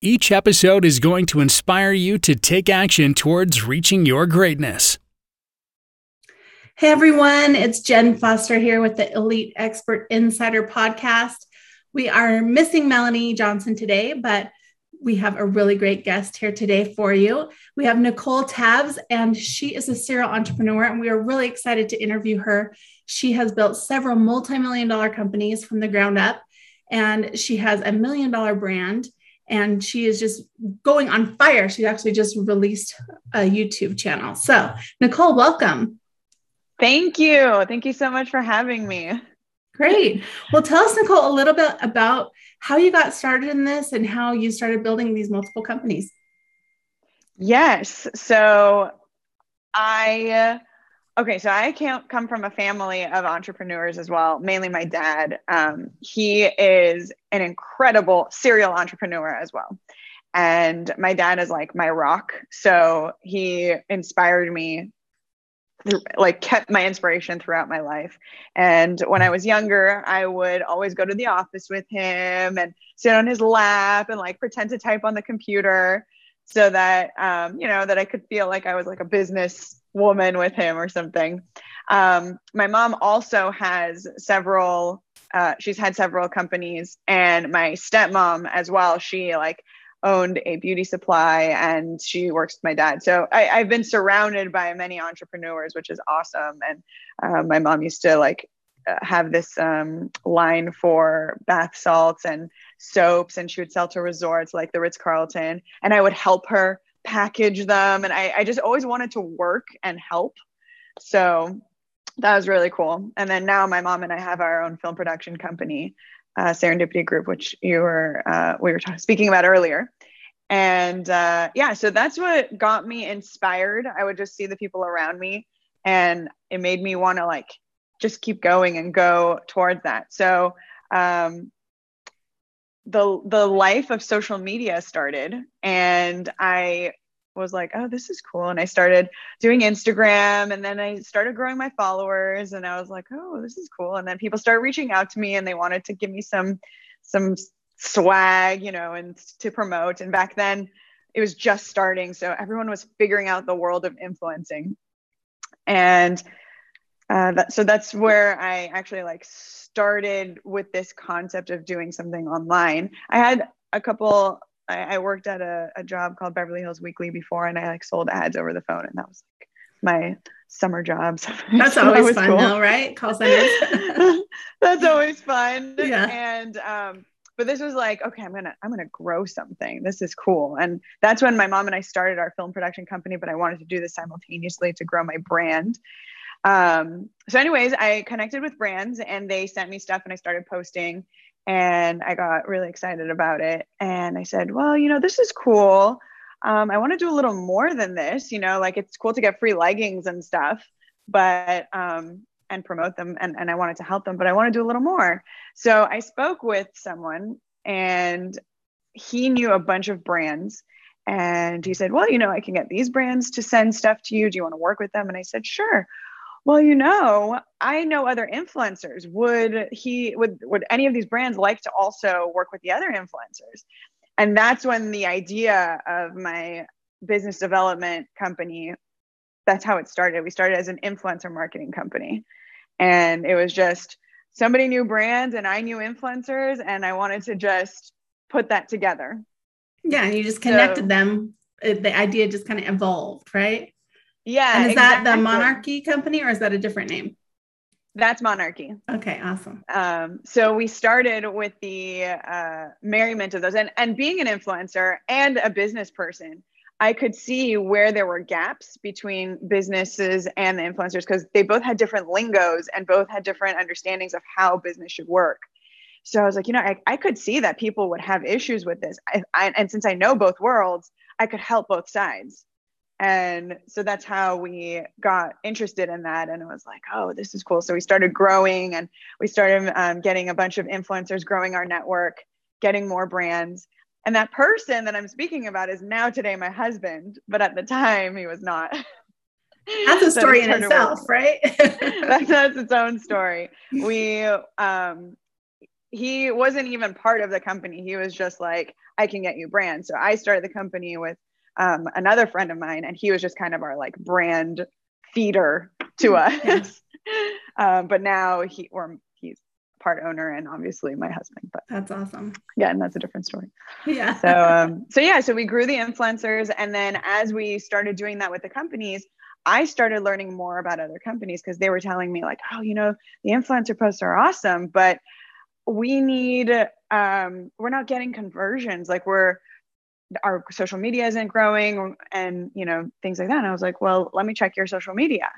Each episode is going to inspire you to take action towards reaching your greatness. Hey everyone, it's Jen Foster here with the Elite Expert Insider Podcast. We are missing Melanie Johnson today, but we have a really great guest here today for you. We have Nicole Tabs, and she is a serial entrepreneur, and we are really excited to interview her. She has built several multi million dollar companies from the ground up, and she has a million dollar brand and she is just going on fire. She actually just released a YouTube channel. So, Nicole, welcome. Thank you. Thank you so much for having me. Great. Well, tell us, Nicole, a little bit about how you got started in this and how you started building these multiple companies. Yes. So, I uh, Okay, so I can't come from a family of entrepreneurs as well, mainly my dad. Um, he is an incredible serial entrepreneur as well. And my dad is like my rock. So he inspired me, like, kept my inspiration throughout my life. And when I was younger, I would always go to the office with him and sit on his lap and like pretend to type on the computer so that, um, you know, that I could feel like I was like a business woman with him or something. Um, my mom also has several, uh, she's had several companies, and my stepmom as well. She like owned a beauty supply and she works with my dad. So I, have been surrounded by many entrepreneurs, which is awesome. And uh, my mom used to like uh, have this um, line for bath salts and soaps, and she would sell to resorts like the Ritz Carlton. And I would help her package them. And I, I just always wanted to work and help. So that was really cool. And then now my mom and I have our own film production company, uh, Serendipity Group, which you were uh, we were t- speaking about earlier. And uh, yeah, so that's what got me inspired. I would just see the people around me, and it made me want to like just keep going and go towards that. So um, the the life of social media started and i was like oh this is cool. And i started doing instagram and then i started growing my followers and i was like oh this is cool. And then people started reaching out to me and they wanted to give me some some swag you know and to promote. And back then it was just starting so everyone was figuring out the world of influencing. And uh, that, so that's where i actually like started with this concept of doing something online. I had a couple, I, I worked at a, a, job called Beverly Hills Weekly before, and I like sold ads over the phone, and that was like my summer jobs. That's so always that fun, cool. though, right? Call centers. That's always fun. Yeah. And, um, but this was like okay i'm gonna i'm gonna grow something this is cool and that's when my mom and i started our film production company but i wanted to do this simultaneously to grow my brand um, so, anyways, I connected with brands and they sent me stuff and I started posting and I got really excited about it. And I said, well, you know, this is cool. Um, I want to do a little more than this, you know, like it's cool to get free leggings and stuff, but, um, and promote them. And, and I wanted to help them, but I want to do a little more. So I spoke with someone and he knew a bunch of brands and he said, well, you know, I can get these brands to send stuff to you. Do you want to work with them? And I said, sure well you know i know other influencers. Would he would would any of these brands like to also work with the other influencers? And that's when the idea of my business development company that's how it started. We started as an influencer marketing company. And it was just somebody knew brands and i knew influencers and i wanted to just put that together. Yeah and you just connected so, them. The idea just kind of evolved right yeah. And is exactly. that the Monarchy company or is that a different name? That's Monarchy. Okay, awesome. Um, so we started with the uh, merriment of those, and and being an influencer and a business person, I could see where there were gaps between businesses and the influencers because they both had different lingos and both had different understandings of how business should work. So I was like, you know, I, I could see that people would have issues with this. I, I, and since I know both worlds, I could help both sides. And so that's how we got interested in that. And it was like, oh, this is cool. So we started growing and we started um, getting a bunch of influencers, growing our network, getting more brands. And that person that I'm speaking about is now today my husband, but at the time he was not. That's a story in itself, right? that's, that's its own story. We um, he wasn't even part of the company. He was just like, I can get you brands. So I started the company with um, another friend of mine, and he was just kind of our like brand feeder to mm-hmm. us. um, but now he or he's part owner and obviously my husband. But that's awesome. Yeah, and that's a different story. Yeah. so um, so yeah, so we grew the influencers, and then as we started doing that with the companies. I started learning more about other companies because they were telling me like, oh, you know, the influencer posts are awesome, but we need um, we're not getting conversions like we're our social media isn't growing and you know things like that. And i was like well let me check your social media.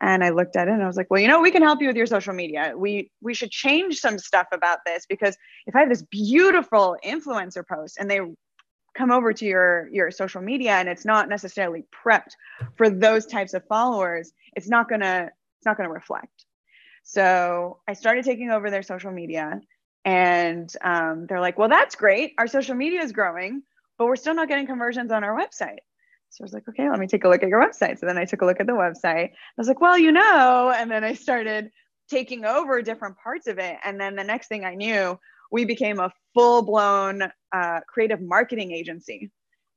And i looked at it and i was like well you know we can help you with your social media. We we should change some stuff about this because if i have this beautiful influencer post and they come over to your your social media and it's not necessarily prepped for those types of followers it's not gonna it's not gonna reflect. So I started taking over their social media, and um, they're like, "Well, that's great. Our social media is growing, but we're still not getting conversions on our website." So I was like, "Okay, let me take a look at your website." So then I took a look at the website. I was like, "Well, you know," and then I started taking over different parts of it. And then the next thing I knew, we became a full blown uh, creative marketing agency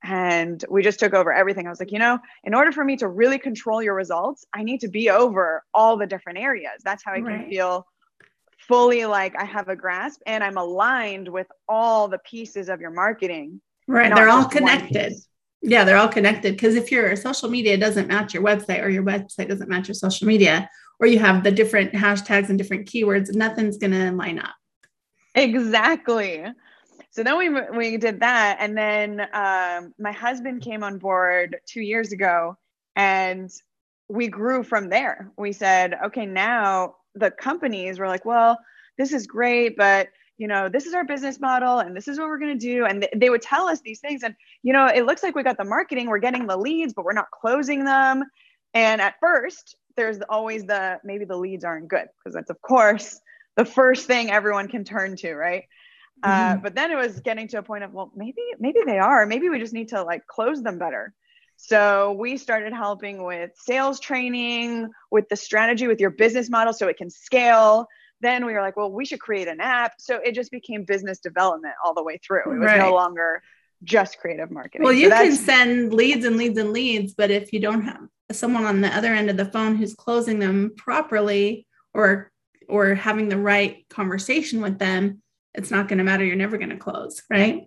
and we just took over everything. I was like, you know, in order for me to really control your results, I need to be over all the different areas. That's how I right. can feel fully like I have a grasp and I'm aligned with all the pieces of your marketing. Right. They're all connected. Yeah, they're all connected. Because if your social media doesn't match your website or your website doesn't match your social media, or you have the different hashtags and different keywords, nothing's going to line up. Exactly so then we we did that, and then um, my husband came on board two years ago, and we grew from there. We said, okay, now the companies were like, well, this is great, but you know, this is our business model, and this is what we're going to do. And th- they would tell us these things, and you know, it looks like we got the marketing, we're getting the leads, but we're not closing them. And at first, there's always the maybe the leads aren't good because that's of course the first thing everyone can turn to, right? Uh, mm-hmm. Uh, but then it was getting to a point of, well, maybe, maybe they are. Maybe we just need to like close them better. So we started helping with sales training, with the strategy, with your business model so it can scale. Then we were like, well, we should create an app. So it just became business development all the way through. It was right. no longer just creative marketing. Well, you so can send leads and leads and leads, but if you don't have someone on the other end of the phone who's closing them properly or or having the right conversation with them, it's not going to matter. You're never going to close, right?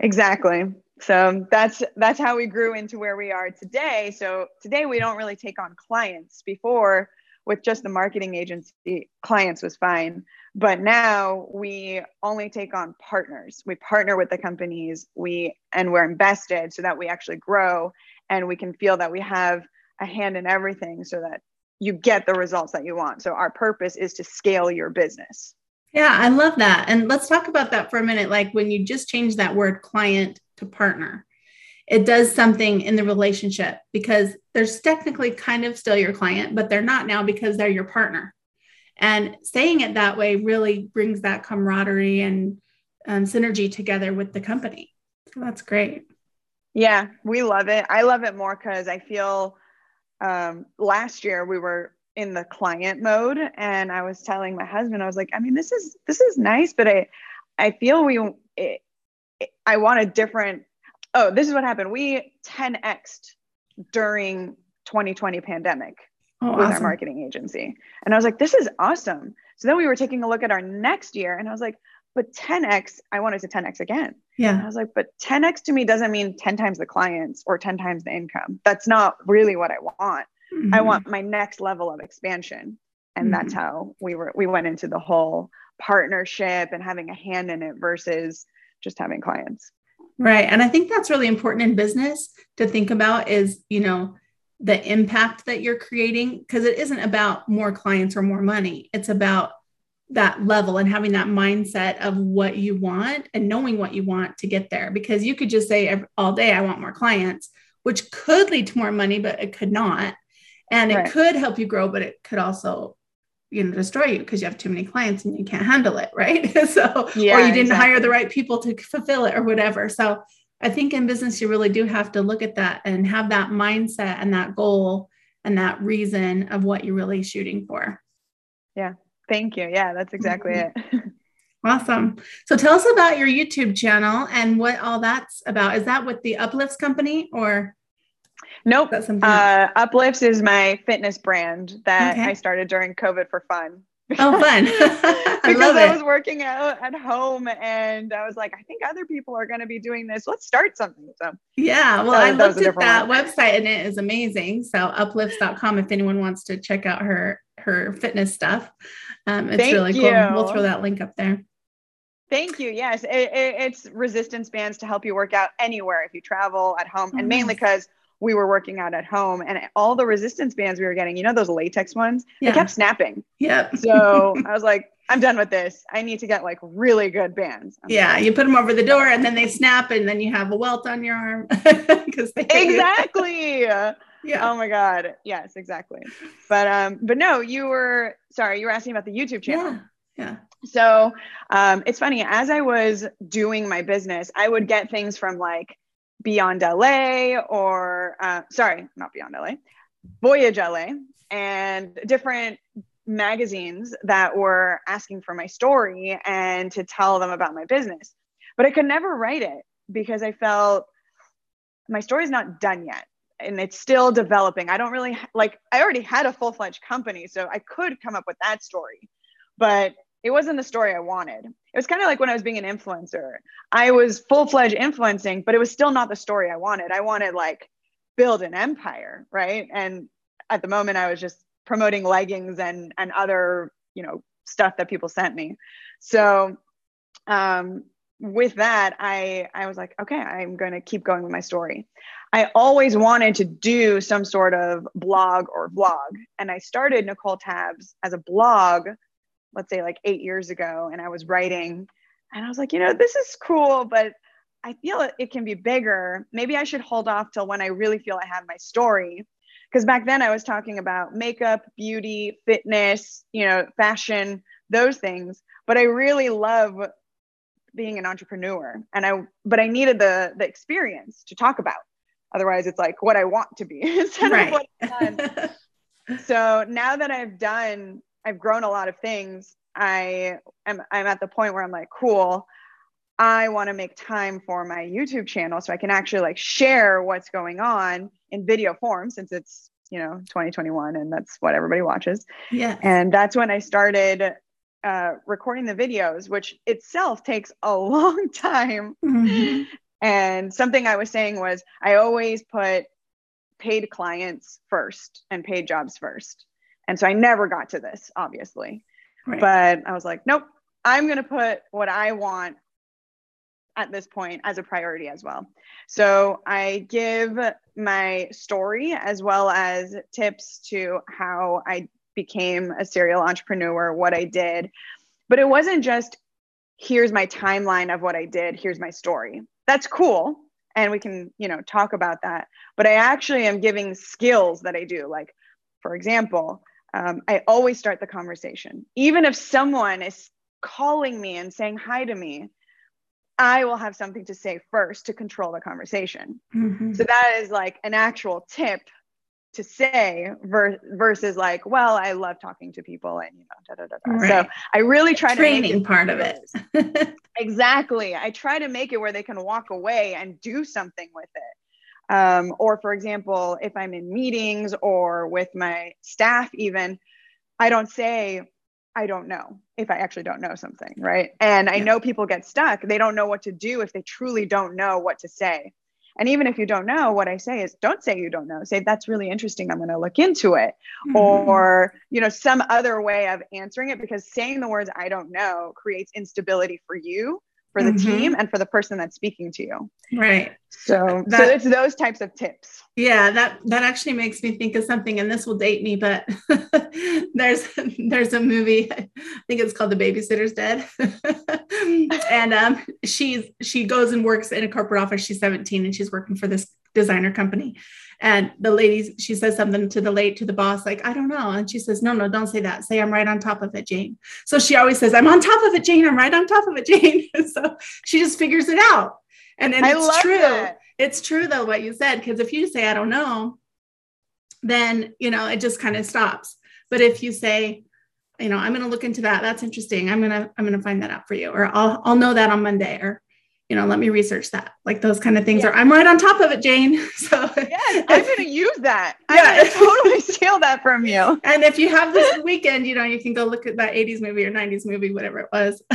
Exactly. So that's that's how we grew into where we are today. So today we don't really take on clients. Before with just the marketing agency, clients was fine. But now we only take on partners. We partner with the companies, we and we're invested so that we actually grow and we can feel that we have a hand in everything so that you get the results that you want. So our purpose is to scale your business. Yeah, I love that. And let's talk about that for a minute. Like when you just change that word client to partner, it does something in the relationship because there's technically kind of still your client, but they're not now because they're your partner. And saying it that way really brings that camaraderie and um, synergy together with the company. So that's great. Yeah, we love it. I love it more because I feel um, last year we were in the client mode and i was telling my husband i was like i mean this is this is nice but i i feel we it, i want a different oh this is what happened we 10xed during 2020 pandemic oh, with awesome. our marketing agency and i was like this is awesome so then we were taking a look at our next year and i was like but 10x i wanted to 10x again yeah and i was like but 10x to me doesn't mean 10 times the clients or 10 times the income that's not really what i want Mm-hmm. I want my next level of expansion. And mm-hmm. that's how we were we went into the whole partnership and having a hand in it versus just having clients. Right. And I think that's really important in business to think about is, you know, the impact that you're creating because it isn't about more clients or more money. It's about that level and having that mindset of what you want and knowing what you want to get there because you could just say all day i want more clients which could lead to more money but it could not and right. it could help you grow but it could also you know destroy you because you have too many clients and you can't handle it right so yeah, or you didn't exactly. hire the right people to fulfill it or whatever so i think in business you really do have to look at that and have that mindset and that goal and that reason of what you're really shooting for yeah Thank you. Yeah, that's exactly mm-hmm. it. awesome. So tell us about your YouTube channel and what all that's about. Is that with the Uplifts company or? Nope. Uh, Uplifts is my fitness brand that okay. I started during COVID for fun. Oh, fun. I because I was working out at home and I was like, I think other people are going to be doing this. Let's start something. So, yeah, well, I looked at that one. website and it is amazing. So, uplifts.com if anyone wants to check out her her fitness stuff. Um, it's Thank really you. cool. We'll throw that link up there. Thank you. Yes, it, it, it's resistance bands to help you work out anywhere if you travel at home, and mainly because we were working out at home and all the resistance bands we were getting, you know, those latex ones, yeah. they kept snapping. Yep. so I was like, I'm done with this. I need to get like really good bands. I'm yeah. You put them over the door and then they snap and then you have a welt on your arm because exactly. yeah. Oh my God. Yes, exactly. But, um, but no, you were, sorry, you were asking about the YouTube channel. Yeah. yeah. So um, it's funny, as I was doing my business, I would get things from like Beyond LA or uh, sorry, not Beyond LA, Voyage LA, and different magazines that were asking for my story and to tell them about my business. But I could never write it because I felt my story's not done yet and it's still developing. I don't really like, I already had a full fledged company, so I could come up with that story. But it wasn't the story I wanted. It was kind of like when I was being an influencer. I was full fledged influencing, but it was still not the story I wanted. I wanted like build an empire, right? And at the moment, I was just promoting leggings and and other you know stuff that people sent me. So um, with that, I I was like, okay, I'm going to keep going with my story. I always wanted to do some sort of blog or vlog, and I started Nicole Tabs as a blog let's say like eight years ago and I was writing and I was like, you know, this is cool, but I feel it, it can be bigger. Maybe I should hold off till when I really feel I have my story. Because back then I was talking about makeup, beauty, fitness, you know, fashion, those things. But I really love being an entrepreneur. And I but I needed the the experience to talk about. Otherwise it's like what I want to be instead right. of what I've done. so now that I've done I've grown a lot of things. I am I'm at the point where I'm like, cool. I want to make time for my YouTube channel so I can actually like share what's going on in video form since it's, you know, 2021 and that's what everybody watches. Yeah. And that's when I started uh, recording the videos, which itself takes a long time. Mm-hmm. And something I was saying was I always put paid clients first and paid jobs first. And so I never got to this, obviously. Right. But I was like, nope, I'm going to put what I want at this point as a priority as well. So I give my story as well as tips to how I became a serial entrepreneur, what I did. But it wasn't just here's my timeline of what I did, here's my story. That's cool and we can, you know, talk about that. But I actually am giving skills that I do like for example, um, I always start the conversation. Even if someone is calling me and saying hi to me, I will have something to say first to control the conversation. Mm-hmm. So that is like an actual tip to say ver- versus like, well, I love talking to people and you know, da, da, da, right. so I really try Training to training part of it. exactly. I try to make it where they can walk away and do something with it. Um, or, for example, if I'm in meetings or with my staff, even, I don't say, I don't know if I actually don't know something, right? And I know people get stuck. They don't know what to do if they truly don't know what to say. And even if you don't know, what I say is don't say you don't know. Say that's really interesting. I'm going to look into it. Mm-hmm. Or, you know, some other way of answering it because saying the words I don't know creates instability for you for the Mhm. team and for the person that's speaking to you. Right. So, That- so it's those types of tips. Yeah, that that actually makes me think of something, and this will date me, but there's there's a movie, I think it's called The Babysitter's Dead, and um, she's she goes and works in a corporate office. She's 17 and she's working for this designer company, and the lady she says something to the late to the boss like I don't know, and she says no no don't say that. Say I'm right on top of it Jane. So she always says I'm on top of it Jane. I'm right on top of it Jane. so she just figures it out, and, and it's true. that. it's true though what you said because if you say i don't know then you know it just kind of stops. But if you say you know i'm going to look into that. That's interesting. I'm going to i'm going to find that out for you or i'll i'll know that on monday or you know let me research that like those kind of things or Yeah. i'm right on top of it jane so Yes, I'm going to use that. I'm Yeah. to totally steal that from you. and if you have this weekend you know you can go look at that 80s movie or 90s movie whatever it was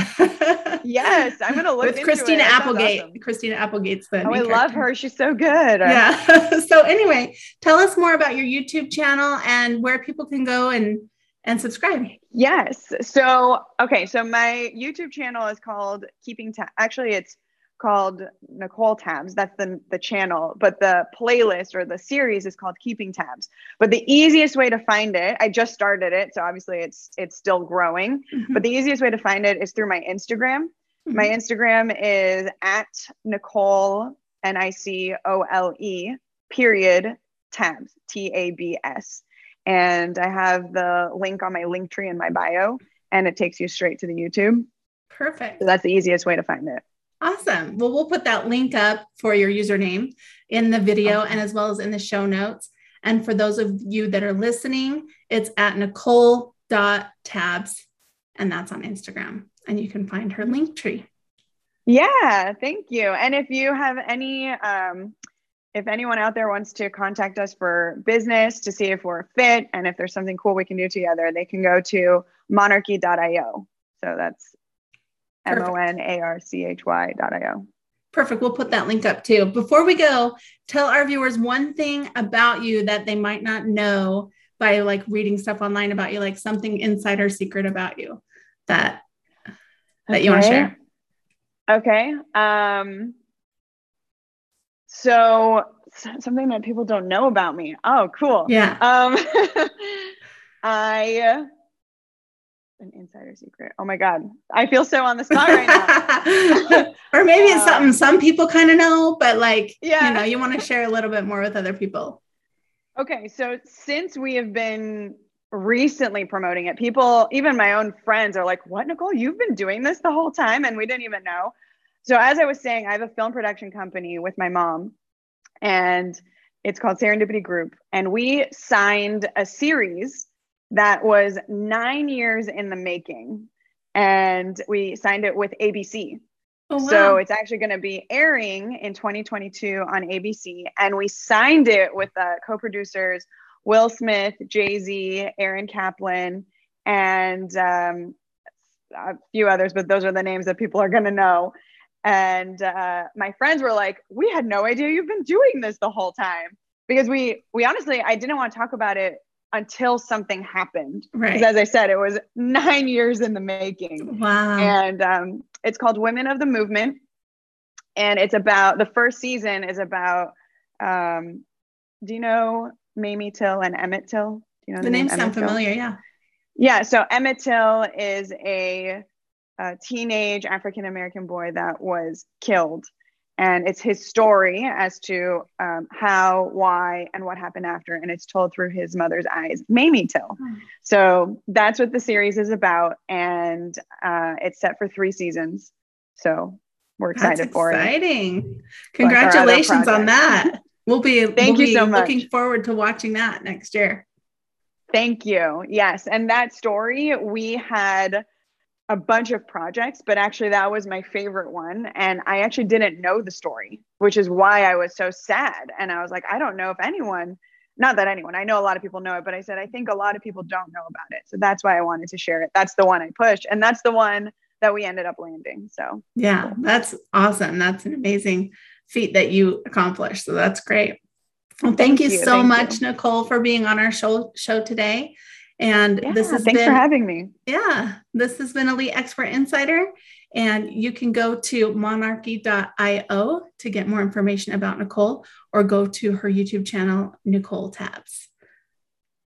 Yes, I'm going to look with christina it. Applegate awesome. christina applegate's the Oh, I main love her. She's so good. yeah so anyway tell us more about your youtube channel and where people can go and and subscribe Yes. So, okay. So my YouTube channel is called Keeping Tab. Actually, it's called Nicole Tabs. That's the, the channel, but the playlist or the series is called Keeping Tabs. But the easiest way to find it, I just started it. So obviously it's, it's still growing, mm-hmm. but the easiest way to find it is through my Instagram. Mm-hmm. My Instagram is at Nicole, N I C O L E, period, tabs, T A B S. And I have the link on my link tree in my bio, and it takes you straight to the YouTube. perfect So that's the easiest way to find it. Awesome. Well we'll put that link up for your username in the video and as well as in the show notes. And for those of you that are listening it's at nicole.tabs and that's on instagram. And you can find her link tree. Yeah, thank you. And if you have any, um, if anyone out there wants to contact us for business to see if we're a fit and if there's something cool we can do together, they can go to monarchy.io. So that's M. O N A R C H Y.io. Perfect. We'll put that link up too. Before we go, tell our viewers one thing about you that they might not know by like reading stuff online about you, like something insider secret about you that that you want to share. Okay. Um, so something that people don't know about me. Oh, cool. Yeah. Um, I an insider secret. Oh my god, I feel so on the spot right now. or maybe it's something some people kind of know, but like, Yeah. you know, you want to share a little bit more with other people. Okay, so since we have been recently promoting it, people, even my own friends, are like, "What, Nicole? You've been doing this the whole time, and we didn't even know." So, as I was saying, I have a film production company with my mom, and it's called Serendipity Group, and we signed a series that was nine years in the making, and we signed it with ABC. Oh, wow. So it's actually going to be airing in 2022 on ABC. And we signed it with the co producers Will Smith, Jay Z, Aaron Kaplan, and um, a few others, but those are the names that people are going to know. And uh, my friends were like, "We had no idea you've been doing this the whole time," because we we honestly I didn't want to talk about it until something happened. right. Because as I said, it was nine years in the making wow. and um, it's called Women of the Movement. And it's about the first season is about. Um, do you know Mamie Till and Emmett Till? Do you know the name names sound Emmett Till? familiar. Yeah. Yeah. So Emmett Till is a, a teenage African American boy that was killed. And it's his story as to um, how, why, and what happened after. And it's told through his mother's eyes, Mamie Till. Hmm. So that's what the series is about. And uh, it's set for three seasons. So we're excited That's for it. exciting. Our other Congratulations on that. We'll be, Thank we'll you be so much. looking forward to watching that next year. Thank you. Yes. And that story, we had a bunch of projects, but actually, that was my favorite one. And I actually didn't know the story, which is why I was so sad. And I was like, I don't know if anyone, not that anyone, I know a lot of people know it, but I said, I think a lot of people don't know about it. So that's why I wanted to share it. That's the one I pushed. And that's the one that we ended up landing. So Yeah, that's awesome. That's an amazing feat that you accomplished. So that's great. Well, thank, Thank you, so thank much, you. Nicole, for being on our show show today. And yeah, this has thanks been for having me. yeah, this has been Elite Expert Insider. And you can go to monarchy.io to get more information about Nicole or go to her YouTube channel, Nicole Tabs.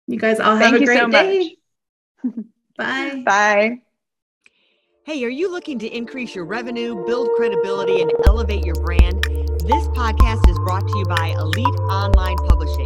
You guys all have Thank a great so day. Bye. Bye. Hey, are you looking to increase your revenue, build credibility, and elevate your brand? This podcast is brought to you by Elite Online Publishing,